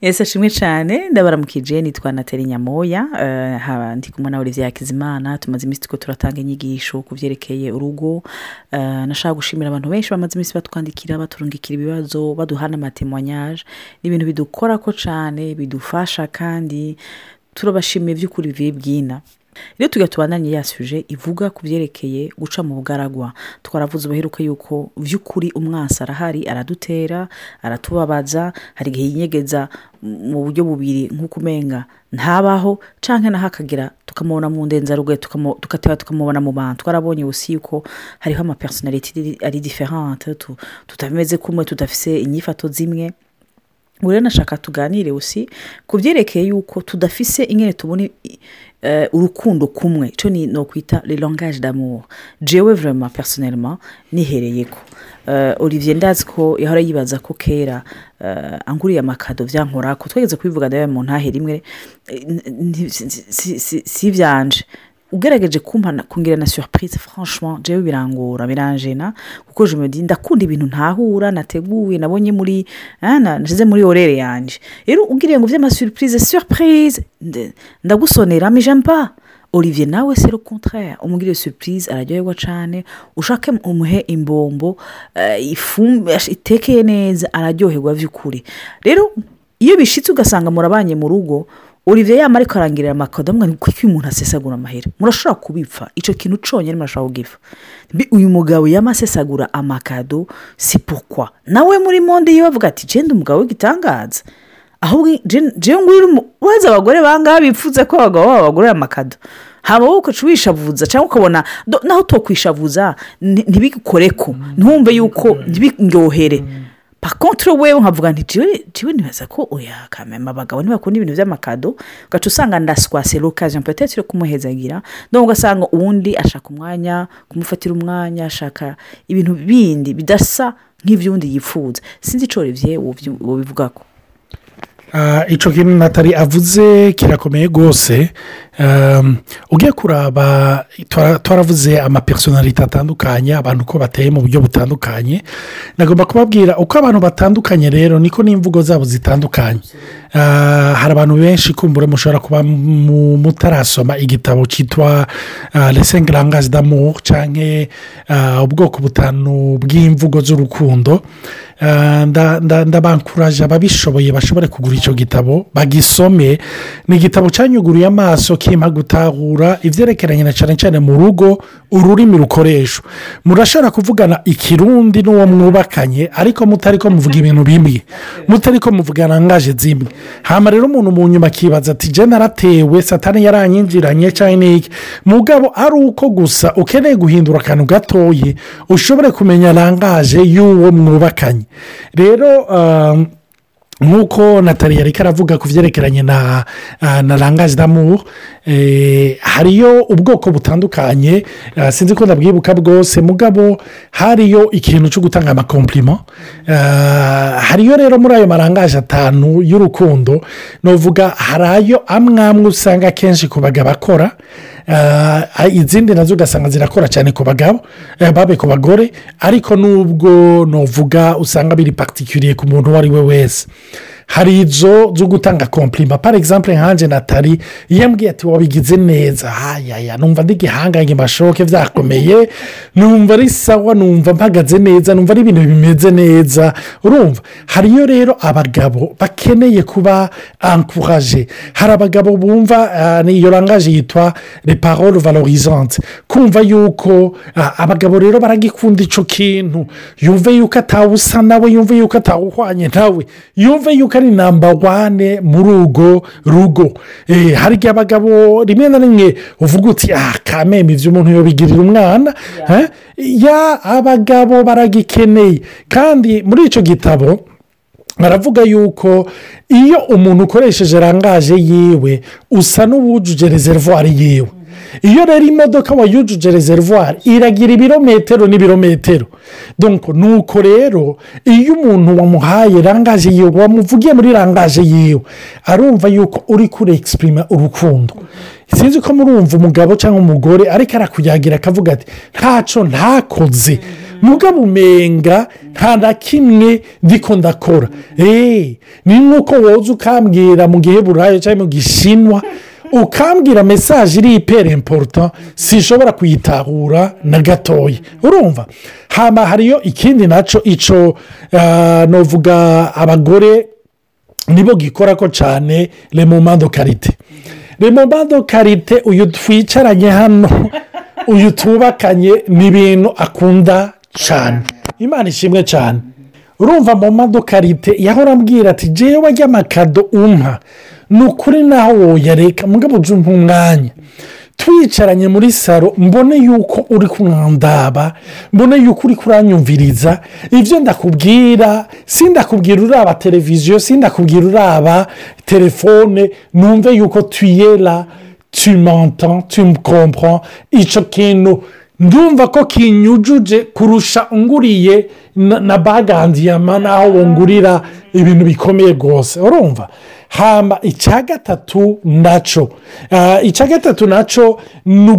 ese ashimwe cyane. Ndabaramukije nitwa nateri nyamoya. Eh, ndi kumwe na olivier hakizimana. Tumaze iminsi tuko turatanga inyigisho ku byerekeye urugo. Eh, nashaka gushimira abantu benshi bamaze iminsi batwandikira baturungikira ibibazo baduha n'amatemwanyaje ni ibintu bidukora ko cyane bidufasha kandi turabashimiye by'ukuri bivuye bwina rero tujya tubandanye ya suje ivuga ku byerekeye guca mu bugaragwa twaravuze ubuheruka yuko by'ukuri umwansi arahari aradutera aratubabaza hari igihe yinyegeza mu buryo bubiri nk'uko umenga ntabaho cyangwa naho akagera tukamubona mu ndenzarugoye tugateba tukamubona mu bantu. Twarabonye usi yuko hariho amapersonality ari diferente tu- tutameze kumwe tudafise inyifato zimwe. Rero nashaka tuganire usi ku byerekeye yuko tudafise ingene tubona eh, urukundo kumwe icyo ni no kwita le langage d'amour jewe vraiment personnellement nihereye ko Eh, olivier ndazi ko yahora yibaza ko kera eh, anguriye amakado byankora ko twageze kubivuga ndabe mu ntahe rimwe eh, si ibyanje ugerageje kumpana kungira na surprise franchement jewe birangora biranjena kuko je me dis ndakunda ibintu ntahura nateguye nabonye muri na- nashize muri orere yanje. Rero ugiriye ngo vy'ama surprise surprise ndagusonera pas. Olivier nawe le contraire. Umugiriye surprise araryoherwa cane. Ushake umuhe imbombo eh, itekeye neza araryoherwa vy'ukuri. Rero iyo bishitse ugasanga murabanye mu rugo olivier yama ariko arangirira amakado amwe kuko umuntu asesagura amahera? Murashobora kubipfa? Icyo kintu conyine murashobora kugifa uyu mugabo yama asesagura amakado si pourquoi? Nawe muri monde yiwe avuga ati jenda umugabo w'igitangaza. Ahubwo urazi abagore bangaha bipfuze ko abagabo babo bagurira amakado haba wowe ukaca wishavuza cyangwa ukabona naho utokwishavuza nti- ntibigukoreko ntumve yuko ntibindyohere pakontre wewe nkavuga nti jiwe nibaza ko oya kamema abagabo ntibakunda ibintu by'amakado? Ugaca usanga ndaswase l'occasion peut-être yo kumuhezagira donc ugasanga uwundi ashaka umwanya kumufatira umwanya ashaka ibintu bindi bidasa nk'ivyundi yifuza sinzi ico Olivier wobivugako Ah, icyo kintu natali avuze kirakomeye rwose. Um, ugiye kuraba twara- twaravuze amapersonalite atandukanye abantu uko bateye mu buryo butandukanye. Nagomba kubabwira uko abantu batandukanye rero niko n'imvugo zabo zitandukanye. Ah, hari abantu benshi kumbura mushobora kuba mu- mutarasoma igitabo cyitwa lesengirangazi damu cyangwa ubwoko butanu bw'imvugo z'urukundo. Ah, ndabankuraje ababishoboye bashobore kugura icyo gitabo bagisome. Ni igitabo cyanyuguriye amaso kimpa gutahura ibyerekeranye na cyane cyane mu rugo ururimi rukoreshwa. Murashobora kuvugana ikirundi n'uwo mwubakanye ariko mutari ko muvuga ibintu bimwe. Mutari ko muvuga rangaje zimwe. Hano rero umuntu mu nyuma akibaza ati jena naratewe? Satani yaranyinjiranye cyangwa n'iki mugabo ari uko gusa ukeneye guhindura akantu gatoye ushobore kumenya rangaje y'uwo mwubakanye. Rero um, nk'uko natali yari aravuga ku byerekeranye na ah, na rangaje damu hariyo ubwoko butandukanye. Ah, sinzi ko ndabwibuka bwose. Mugabo hariyo ikintu cyo gutanga amakomplima Ah, hariyo rero muri ayo marangaje atanu y'urukundo. Nuvuga hari ayo amwe amwe usanga akenshi ku bagabo akora. Izindi na zo ugasanga zirakora cyane ku bagabo eh, babe ku bagore ariko nubwo nuvuga usanga biri pakitikiriye ku muntu uwo ari we wese. Hari izo zo gutanga kompirima par exemple nkanjye natali iyo ambwiye ati wabigize neza hayaya numva ndi gihangange mashoke byakomeye numva ari sawa numva mpagaze neza numva ari ibintu bimeze neza. Urumva? Hariyo rero abagabo bakeneye kuba ankuraje hari abagabo bumva ah, ni iyo rangaje yitwa le parole valorisante kumva yuko ah, abagabo rero baragikunda icyo kintu. Yumve yuko atawusa nawe yumve yuko atawuhwanye nawe. Yumve yuko ari namba wane muri urwo rugo. Eh, hari igihe abagabo rimwe na rimwe uvuga uti ah kameme ibyo umuntu yabigirira umwana. Eh, ya abagabo baragikeneye. Kandi muri icyo gitabo baravuga yuko iyo umuntu ukoresheje rangaje yiwe usa n'uwujuje rezerivwari yiwe. Iyo rero imodoka wayujuje rezerivwari iragira ibirometero n'ibirometero donko nuko rero iyo umuntu wamuhaye rangaje yiwe wamuvugiye muri rangaje yiwe arumva yuko uri kure egisipurima urukundo sinzi ko murumva umugabo cyangwa umugore ariko arakuyagira akavuga ati ntacyo ntakoze mugabo umenga nta na kimwe ndiko ndakora eee ni nk'uko woza ukambwira mu gihe burayi cyangwa mu gishinwa ukambwira mesaje iri ipera imporuta sishobora kuyitahura na gatoya urumva? Haba hariyo ikindi na cyo icyo navuga abagore nibo gikora ko cyane remomando karite remomando karite uyu twicaranye hano uyu tubakanye ni ibintu akunda cyane imana ishimwe cyane urumva mu madokarite yahora ambwira ati jewe wajya amakado umpa. Ni ukuri naho woyareka mugabo ujye umpa umwanya. Twicaranye muri salo mbone yuko uri kumwandaba mbone yuko uri kuranyumviriza. Ibyo ndakubwira si ndakubwira uraba televiziyo si ndakubwira uraba telefone numve yuko tuyera tumanta tumukompora icyo kintu ndumva ko kinyujuje kurusha unguriye na bagandiyama naho wungurira ibintu bikomeye rwose. Urumva? Hamba icya gatatu na cyo icya gatatu na cyo ni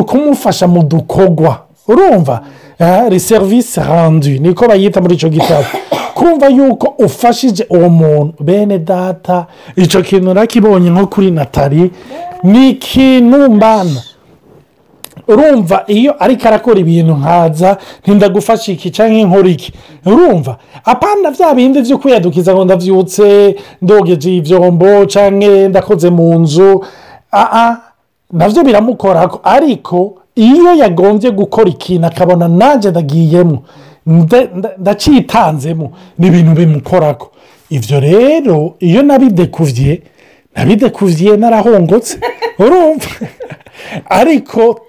ukumufasha mu dukorwa urumva? Reserivisi handi niko bayita muri icyo gitabo. Kumva yuko ufashije uwo muntu. Bene data icyo kintu nakibonye nko kuri natali ni ikintu mbana urumva iyo ariko arakora ibintu nkaza ntindagufashe iki cyangwa inkora iki? Urumva apana bya bindi byo kwiyadukiza ngo ndabyutse ndogeje ibyombo cyangwa ndakoze mu nzu. Aha na byo biramukora ariko iyo yagombye gukora ikintu akabona nanjye ndagiyemo ndacitanzemo ni ibintu bimukorako. Ibyo rero iyo nabidekuvye nabidekuvye narahongotse. Urumva ariko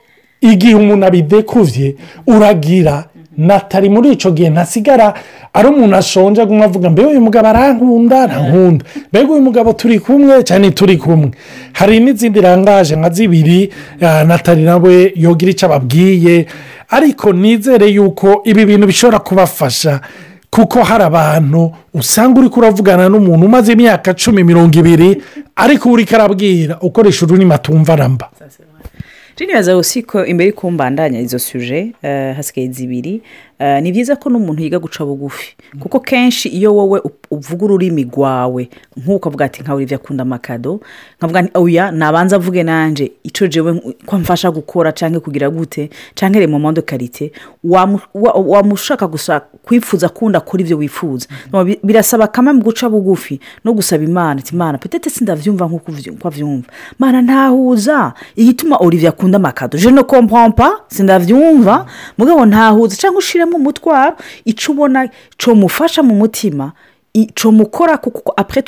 igihe umuntu abidekuvye uragira natari muri icyo gihe ntasigara ari umuntu ashonje aguma avuga mbega uyu mugabo arankunda? Ntankunda mbega uyu mugabo turi kumwe? Cyane turi kumwe. Hari n'izindi rangaje nka zibiri natari nawe yogira icyo ababwiye. Ariko nizere yuko ibi bintu bishobora kubafasha kuko hari abantu usanga uri kuravugana n'umuntu umaze imyaka cumi mirongo ibiri ariko uri karabwira ukoresha ururimi atumva ramba nibaza gusa ko imbere y'uko mbandanya izo suje hasigaye zibiri ni byiza ko n'umuntu yiga guca bugufi. Kuko kenshi iyo wowe uvuga ururimi rwawe. Nk'uko avuga ati nkawe ibyo akunda amakado nkavuga oya nabanza avuge nanjye icyo jewe ko mfasha gukora cyangwa kugira gute cyangwa rero mu modo karite wamushaka gusa kwifuza akunda akora ibyo wifuza. Birasaba kamwe guca bugufi no gusaba imana ati imana petete sindabyumva nk'uko abyumva imana ntahuza. Igituma olivier akunda amakado je no kompompa sindabyumva mugabo ntahuza. Cyangwa ushiremo umutwaro. Icyo ubona cyomufasha mu mutima icyo mukora kuko apure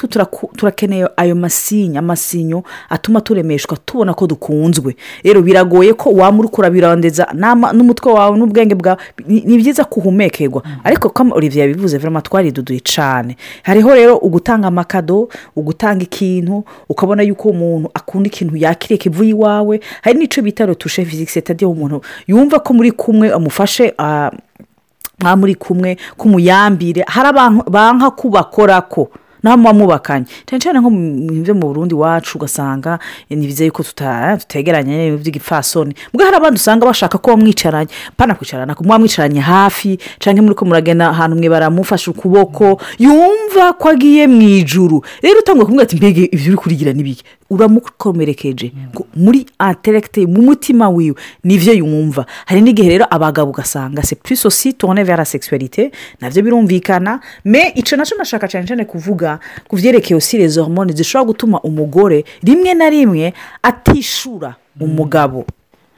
turakeneye ayo masinya amasinyo atuma turemeshwa tubona ko dukunzwe. Rero biragoye ko waba uri kurabirondeza n'umutwe wawe n'ubwenge bwawe ni byiza kuhumekerwa ariko ko olivier yabivuze vurema twariduduye cyane hariho rero ugutanga amakado ugutanga ikintu ukabona yuko umuntu akunda ikintu yakiriye kivuye iwawe. Hari n'icyo bita rotushe fizikisi tadiyo umuntu yumva ko muri kumwe amufashe nka muri kumwe k'umuyambire. Hari abantu banka kubakora ko naho muba mubakanye. Cyane cyane nko byo mu burundi wacu ugasanga ni byiza yuko tutegeranye by'igipfasoni mbwa hari abandi usanga bashaka ko mwicaranye pana kwicarana muba mwicaranye hafi cyangwa muri ko muragenda ahantu mwe baramufashe ukuboko yumva ko agiye mu ijuru rero utangwa kumwe ati mbega ibyo uri kurigira n'ibiki uramukomerekeje. Muri ateregite mu mutima wiwe ni byo yumva. Hari n'igihe rero abagabo ugasanga se puriso si tone vera sekisuwarite na byo birumvikana. Me icyo na cyo nashaka cyane cyane kuvuga ku byerekeye osireze hormone zishobora gutuma umugore rimwe na rimwe atishura umugabo.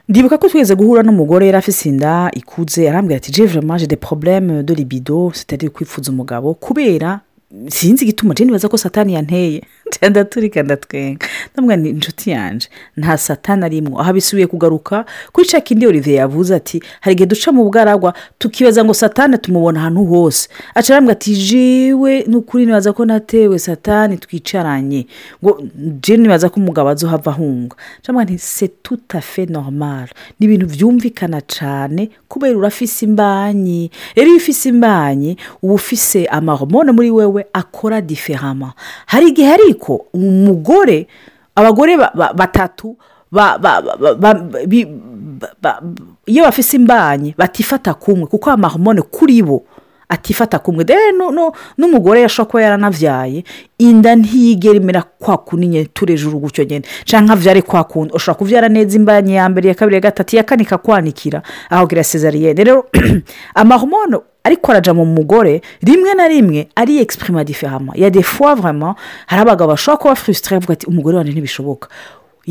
Ndibuka ko twigeze guhura n'umugore yari afite inda ikuze arambwira ati jevure maje de porobuleme de libido sitari kwifuza umugabo. Kubera sinzi igituma jeni baza ko satani yanteye. Ndaturika ndatwenga ndabona ni inshuti yanjye nta satani arimwo. Aha bisubiye kugaruka kuri cya kindi olivier yavuze ati hari igihe duca mu bwaragwa tukibaza ngo satani tumubona ahantu hose. Acarambwa ati jiwe ni ukuri nibaza ko natewe satani twicaranye. Ngo jeni nibaza ko umugabo azohava ahunga. Cyangwa nti se tutafe normal. Ni ibintu byumvikana cyane kubera urafise imbanyi. Rero iyo ufise imbanyi uba ufise amahomone muri wewe akora diferama hari igihe ariko umugore abagore batatu ba- ba- iyo bafise imbanyi batifata kumwe kuko amahomone kuri bo atifata kumwe nu- n'umugore yashobora kuba yaranavyaye. Inda imera kwa kundi nyine turejuru gutyo nyine cyangwa nkavyare kwa kundi. Ushobora kuvyara neza imbanyi ya mbere iya kabiri ya gatatu iya kane ikakwanikira aho gira sezariyene rero amahomone ariko araja mu mugore rimwe na rimwe ari exprima diferama ya de fois vraiment hari abagabo bashobora kuba frustre bavuga ati umugore wanjye ntibishoboka.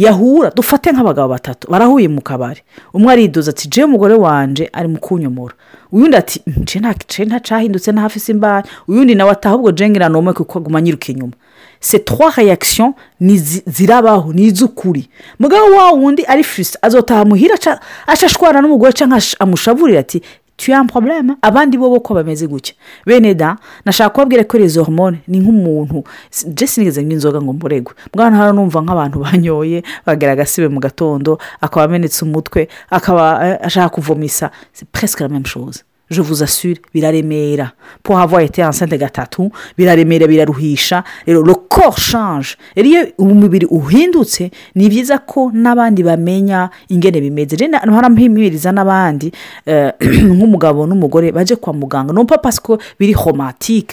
Yahura dufate nk'abagabo batatu barahuye mu kabari. Umwe aridoza ati jewe umugore wanje ari mu kunyomora. Uyundi ati nce nta nce nta cahindutse nta hafise imbanyi uyundi nawe ati ahubwo jengera nome kuko aguma anyiruka inyuma. Se trois réactions ni zi- zirabaho ni iz'ukuri. Mugabo wa wundi ari frustre azotaha muhira aca- aca ashwana n'umugore cyangwa amushaburira ati tu as un problème abandi bo bo ko bameze gutya. Bene da nashaka kubabwira ko izo hormone ni nk'umuntu. Je sinigeze nk'inzoga ngo mburegwe mwana hano numva nk'abantu banyoye bagera agasibe mu gatondo akaba amenetse umutwe akaba eh, ashaka kuvomisa. C'est presque la je vous assure biraremera pour avoir été enceinte gatatu biraremera biraruhisha. Rero corps change. Rero iyo umubiri uhindutse ni byiza ko n'abandi bamenya ingene bimeze. Rero harampimiriza n'abandi eh, nk'umugabo n'umugore baje kwa muganga. Pas parce que biri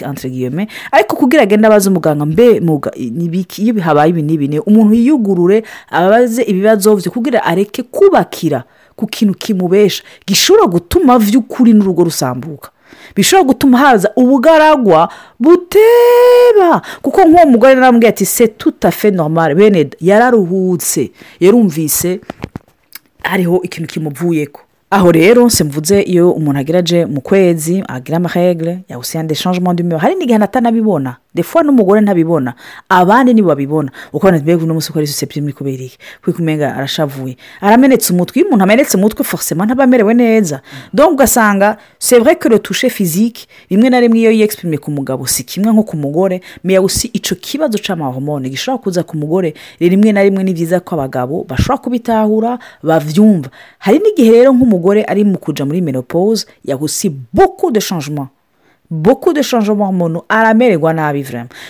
entre guillemets. Ariko kugira agende abaze umuganga mbe ni iyo habaye ibi n'ibi ni. Umuntu yiyugurure abaze ibibazo bye kugira areke kubakira. Ku kintu kimubesha. Gishobora gutuma by'ukuri n'urugo rusambuka. Bishobora gutuma haza ubugaragwa buteba. Kuko nk'uwo mugore narambwiye ati se tutafe normal. Bene yararuhutse. Yarumvise hariho ikintu kimuvuyeko. Aho rero simvuze iyo umuntu ageraje mu kwezi agira amaregre yawusiyande changement d'humeur hari n'igihe atanabibona defuwa n'umugore ntabibona abandi nibo babibona ukabona mbega uno munsi uko ari susceptible kubera iki? Kuko umenga arashavuye. Aramenetse umutwe iyo umuntu amenetse umutwe forcément ntaba amerewe neza. Donc ugasanga que le toucher physique rimwe na rimwe iyo yexprime ku mugabo si kimwe nko ku mugore mais aussi ico kibazo c'amahormone gishobora kuza ku mugore rimwe na rimwe ni byiza ko abagabo bashobora kubitahura bavyumva. Hari n'igihe rero nk'umugore ari mu kuja muri menopause yagusi beaucoup de changements. Beaucoup de changements hormonaux aramererwa nabi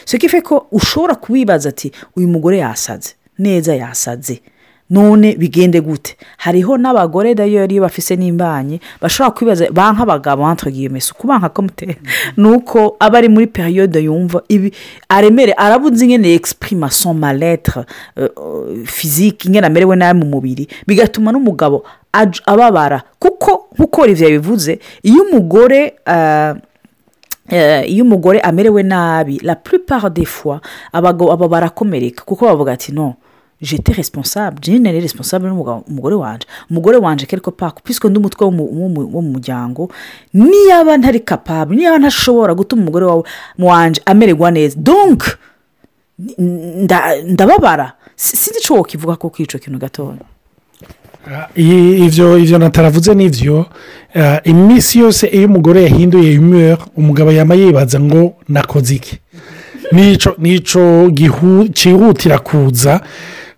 ce qui fait ko ushobora kubibaza ati uyu mugore yasaze neza yasaze none bigende gute. Hariho n'abagore dayo iyo bafise n'imbanyi bashobora kwibaza ba nk'abagabo entre guillemets si ukubanka komutera ni uko aba ari muri periyode yumva ibi aremere arabuze ingene exprima son maletre euh, euh, physique ingene amerewe nabi mu mubiri bigatuma n'umugabo ababara. Kuko nk'uko olivier bivuze iyo umugore uh, iyo umugore amerewe nabi la plupart des fois abagabo aba barakomereka. Kuko bavuga ati no jete responsable. Jene nari responsable n'umugabo- umugore wanje. Umugore wanje quelque part puisque ndi umutwe wo mu- muryango niyaba ntari capable niyaba ntashobora gutuma umugore wawe wanje amererwa neza. Nda- ndababara. Si- sinzi ico wokivuga ko kwico kintu gatoya I- ivyo ivyo nataravuze nivyo eh, iminsi yose iyo umugore yahinduye humeur umugabo yama yibaza ngo nakoze iki? Nico cihutira kuza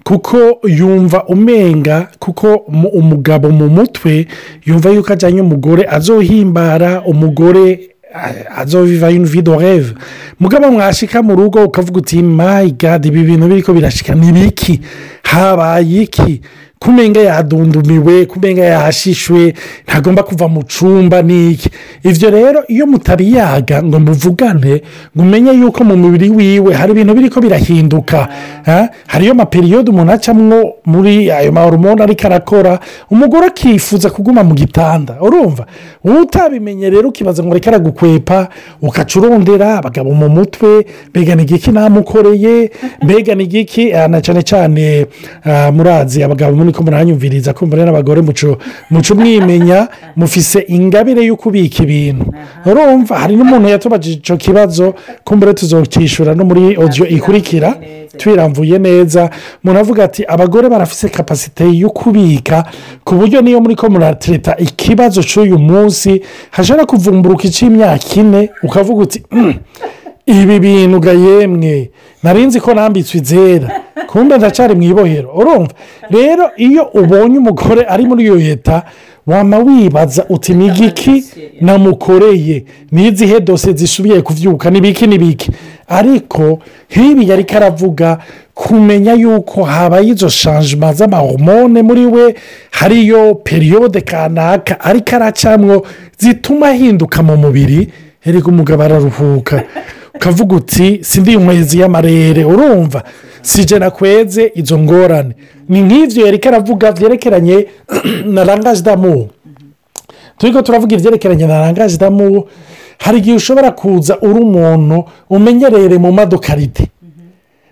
kuko yumva umenga kuko mu- umugabo mu mutwe yumva yuko ajyanye umugore azohimbara umugore a- azoviva de rêve. Mugabo mwashika mu rugo ukavuga uti my god ibi bintu biriko birashika ni biki? Habaye iki? Kumenga yadundumiwe kumenga yahashishwe ntagomba kuva mu cumba n'iki. Ibyo rero iyo mutabiyaga ngo muvugane ngo umenye yuko mu mubiri wiwe hari ibintu biriko birahinduka ha? hariyo maperiyode umuntu acamwo muri ayo mahoromone ariko arakora umugore akifuza kuguma mu gitanda. Urumva? Wowe utabimenye rero ukibaza ngo reka aragukwepa ukaca urondera abagabo mu mutwe mbega ni igiki namukoreye mbega ni igiki ah, cyane cyane ah, murazi abagabo muri ko muranyumviriza kumva rero n'abagore muco mwimenya mufise ingabire yo kubika ibintu. Urumva hari n'umuntu yatubajije icyo kibazo kumbure tuzokishyura no muri odiyo ikurikira twiramvuye neza. Umuntu avuga ati abagore barafise kapasite yo kubika ku buryo niyo muri ko muratereta ikibazo cy'uyu munsi hashobora kuvumburuka icy'imyaka ine ukavuga uti "Mm, ibi bintu ga yemwe narinzi ko nambitswe izera. Kumbe ndacyari mu ibohero urumva? Rero iyo ubonye umugore ari muri iyo leta wama wibaza uti ni igiki namukoreye? N'izihe dose zisubiye kubyuka ni biki ni biki? Ariko nk'ibi yari karavuga kumenya yuko habaye izo shanjima z'amahomone muri we hariyo periyode kanaka ariko aracamwo zituma ahinduka mu mubiri. Erega umugabo araruhuka. Ukavuga uti sindi inkwezi y'amarere urumva? Si jena kweze izo ngorane. Ni nk'ibyo yari karavuga byerekeranye na rangaje damu turi ko turavuga ibyerekeranye na rangaje damu hari igihe ushobora kuza uri umuntu umenyerere mu madokarite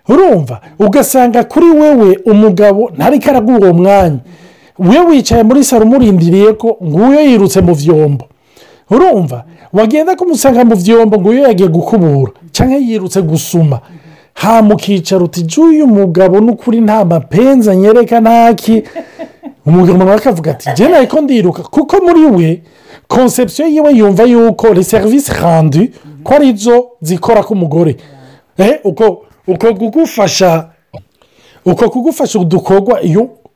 urumva? Ugasanga kuri wewe umugabo ntari karaguha uwo mwanya we wicaye muri salo umurindiriye ko nguyo yirutse mu byombo urumva wagenda kumusanga mu byombo nguyo yagiye gukubura cyangwa yirutse gusuma. Hamukicara uti uyu mugabo n'ukuri nta mapenza nyereka ntaki? Umugabo nawe akavuga ati njye ariko ndiruka kuko muri we konsepsiyo yiwe yumva yuko ni serivisi handi ko ari zo zikora k'umugore uko uko kugufasha uko kugufasha udukorwa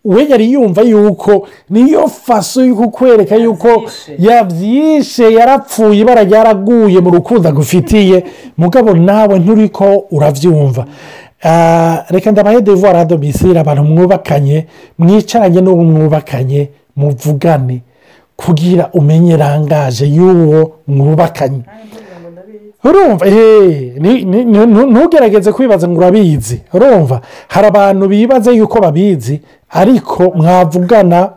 we yari yumva yuko niyo faso yo kukwereka yuko yabyishe yarapfuye ibara ryaraguye mu rukundo agufitiye. Mugabo nawe nturi ko urabyumva reka ndabahe devuwari adomisire abantu mwubakanye mwicaranye n'uwo mwubakanye muvugane. Kugira umenye rangaje y'uwo mwubakanye. Urumva ntugerageze kwibaza ngo urabizi. Urumva hari abantu bibaza yuko babizi ariko mwavugana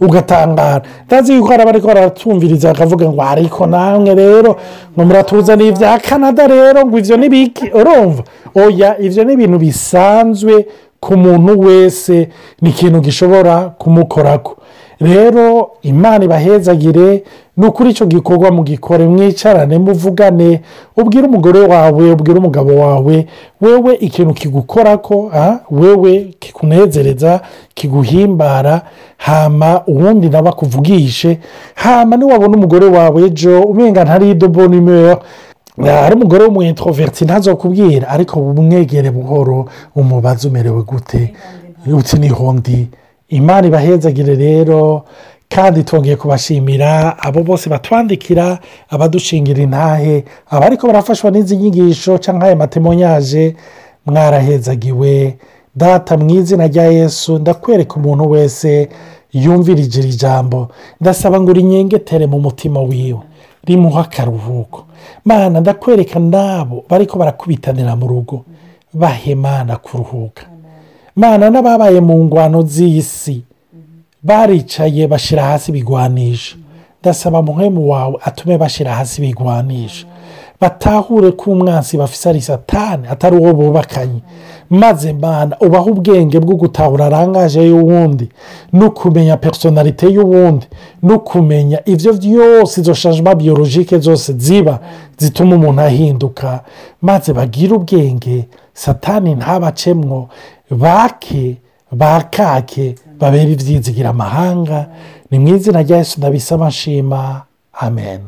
ugatangara. Ndazi yuko hari abari baratumviriza bakavuga ngo ariko namwe rero ngo muratuzaniye ibya canada rero ngo ibyo ni biki? Urumva oya ibyo ni ibintu bisanzwe ku muntu wese ni ikintu gishobora kumukorako. Rero imana ibahezagire ni ukuri icyo gikorwa mugikore mwicarane muvugane ubwire umugore wawe ubwire umugabo wawe wewe ikintu kigukora ko wewe kikunezereza kiguhimbara hama ubundi nawe akuvugishe hama niwabona umugore wawe ejo umenga ntari idobo nimero hari umugore w'umwintroverti ntazokubwira ariko umwegere buhoro umubaze umerewe gute? Uti ni hondi imana ibahezagire rero kandi twongeye kubashimira abo bose batwandikira abadushingira intahe abariko barafashwa n'izi nyigisho cyangwa aya matemonyaje mwarahezagiwe. Data mu izina rya yesu ndakwereka umuntu wese yumvirije iri jambo. Ndasaba ngo rinyengetere mu mutima wiwe rimuha akaruhuko. Mana ndakwereka n'abo bariko barakubitanira mu rugo bahemana kuruhuka. Mana n'ababaye mu ngwano z'isi. Baricaye bashyira hasi ibigwanisha ndasaba muhemu wawe atume bashyira hasi ibigwanisha batahure ko umwansi bafise ari satani atari uwo bubakanye. Maze mana ubahe ubwenge bwo gutahura arangaje y'uwundi. No kumenya personalite y'uwundi. No kumenya ibyo byose izo shanjima biyologike zose ziba zituma umuntu ahinduka. Maze bagire ubwenge. Satani ntabacemwo bake bakake babere ibyizigira amahanga. Ni mu izina rya Yesu ndabisaba nshima. Amen.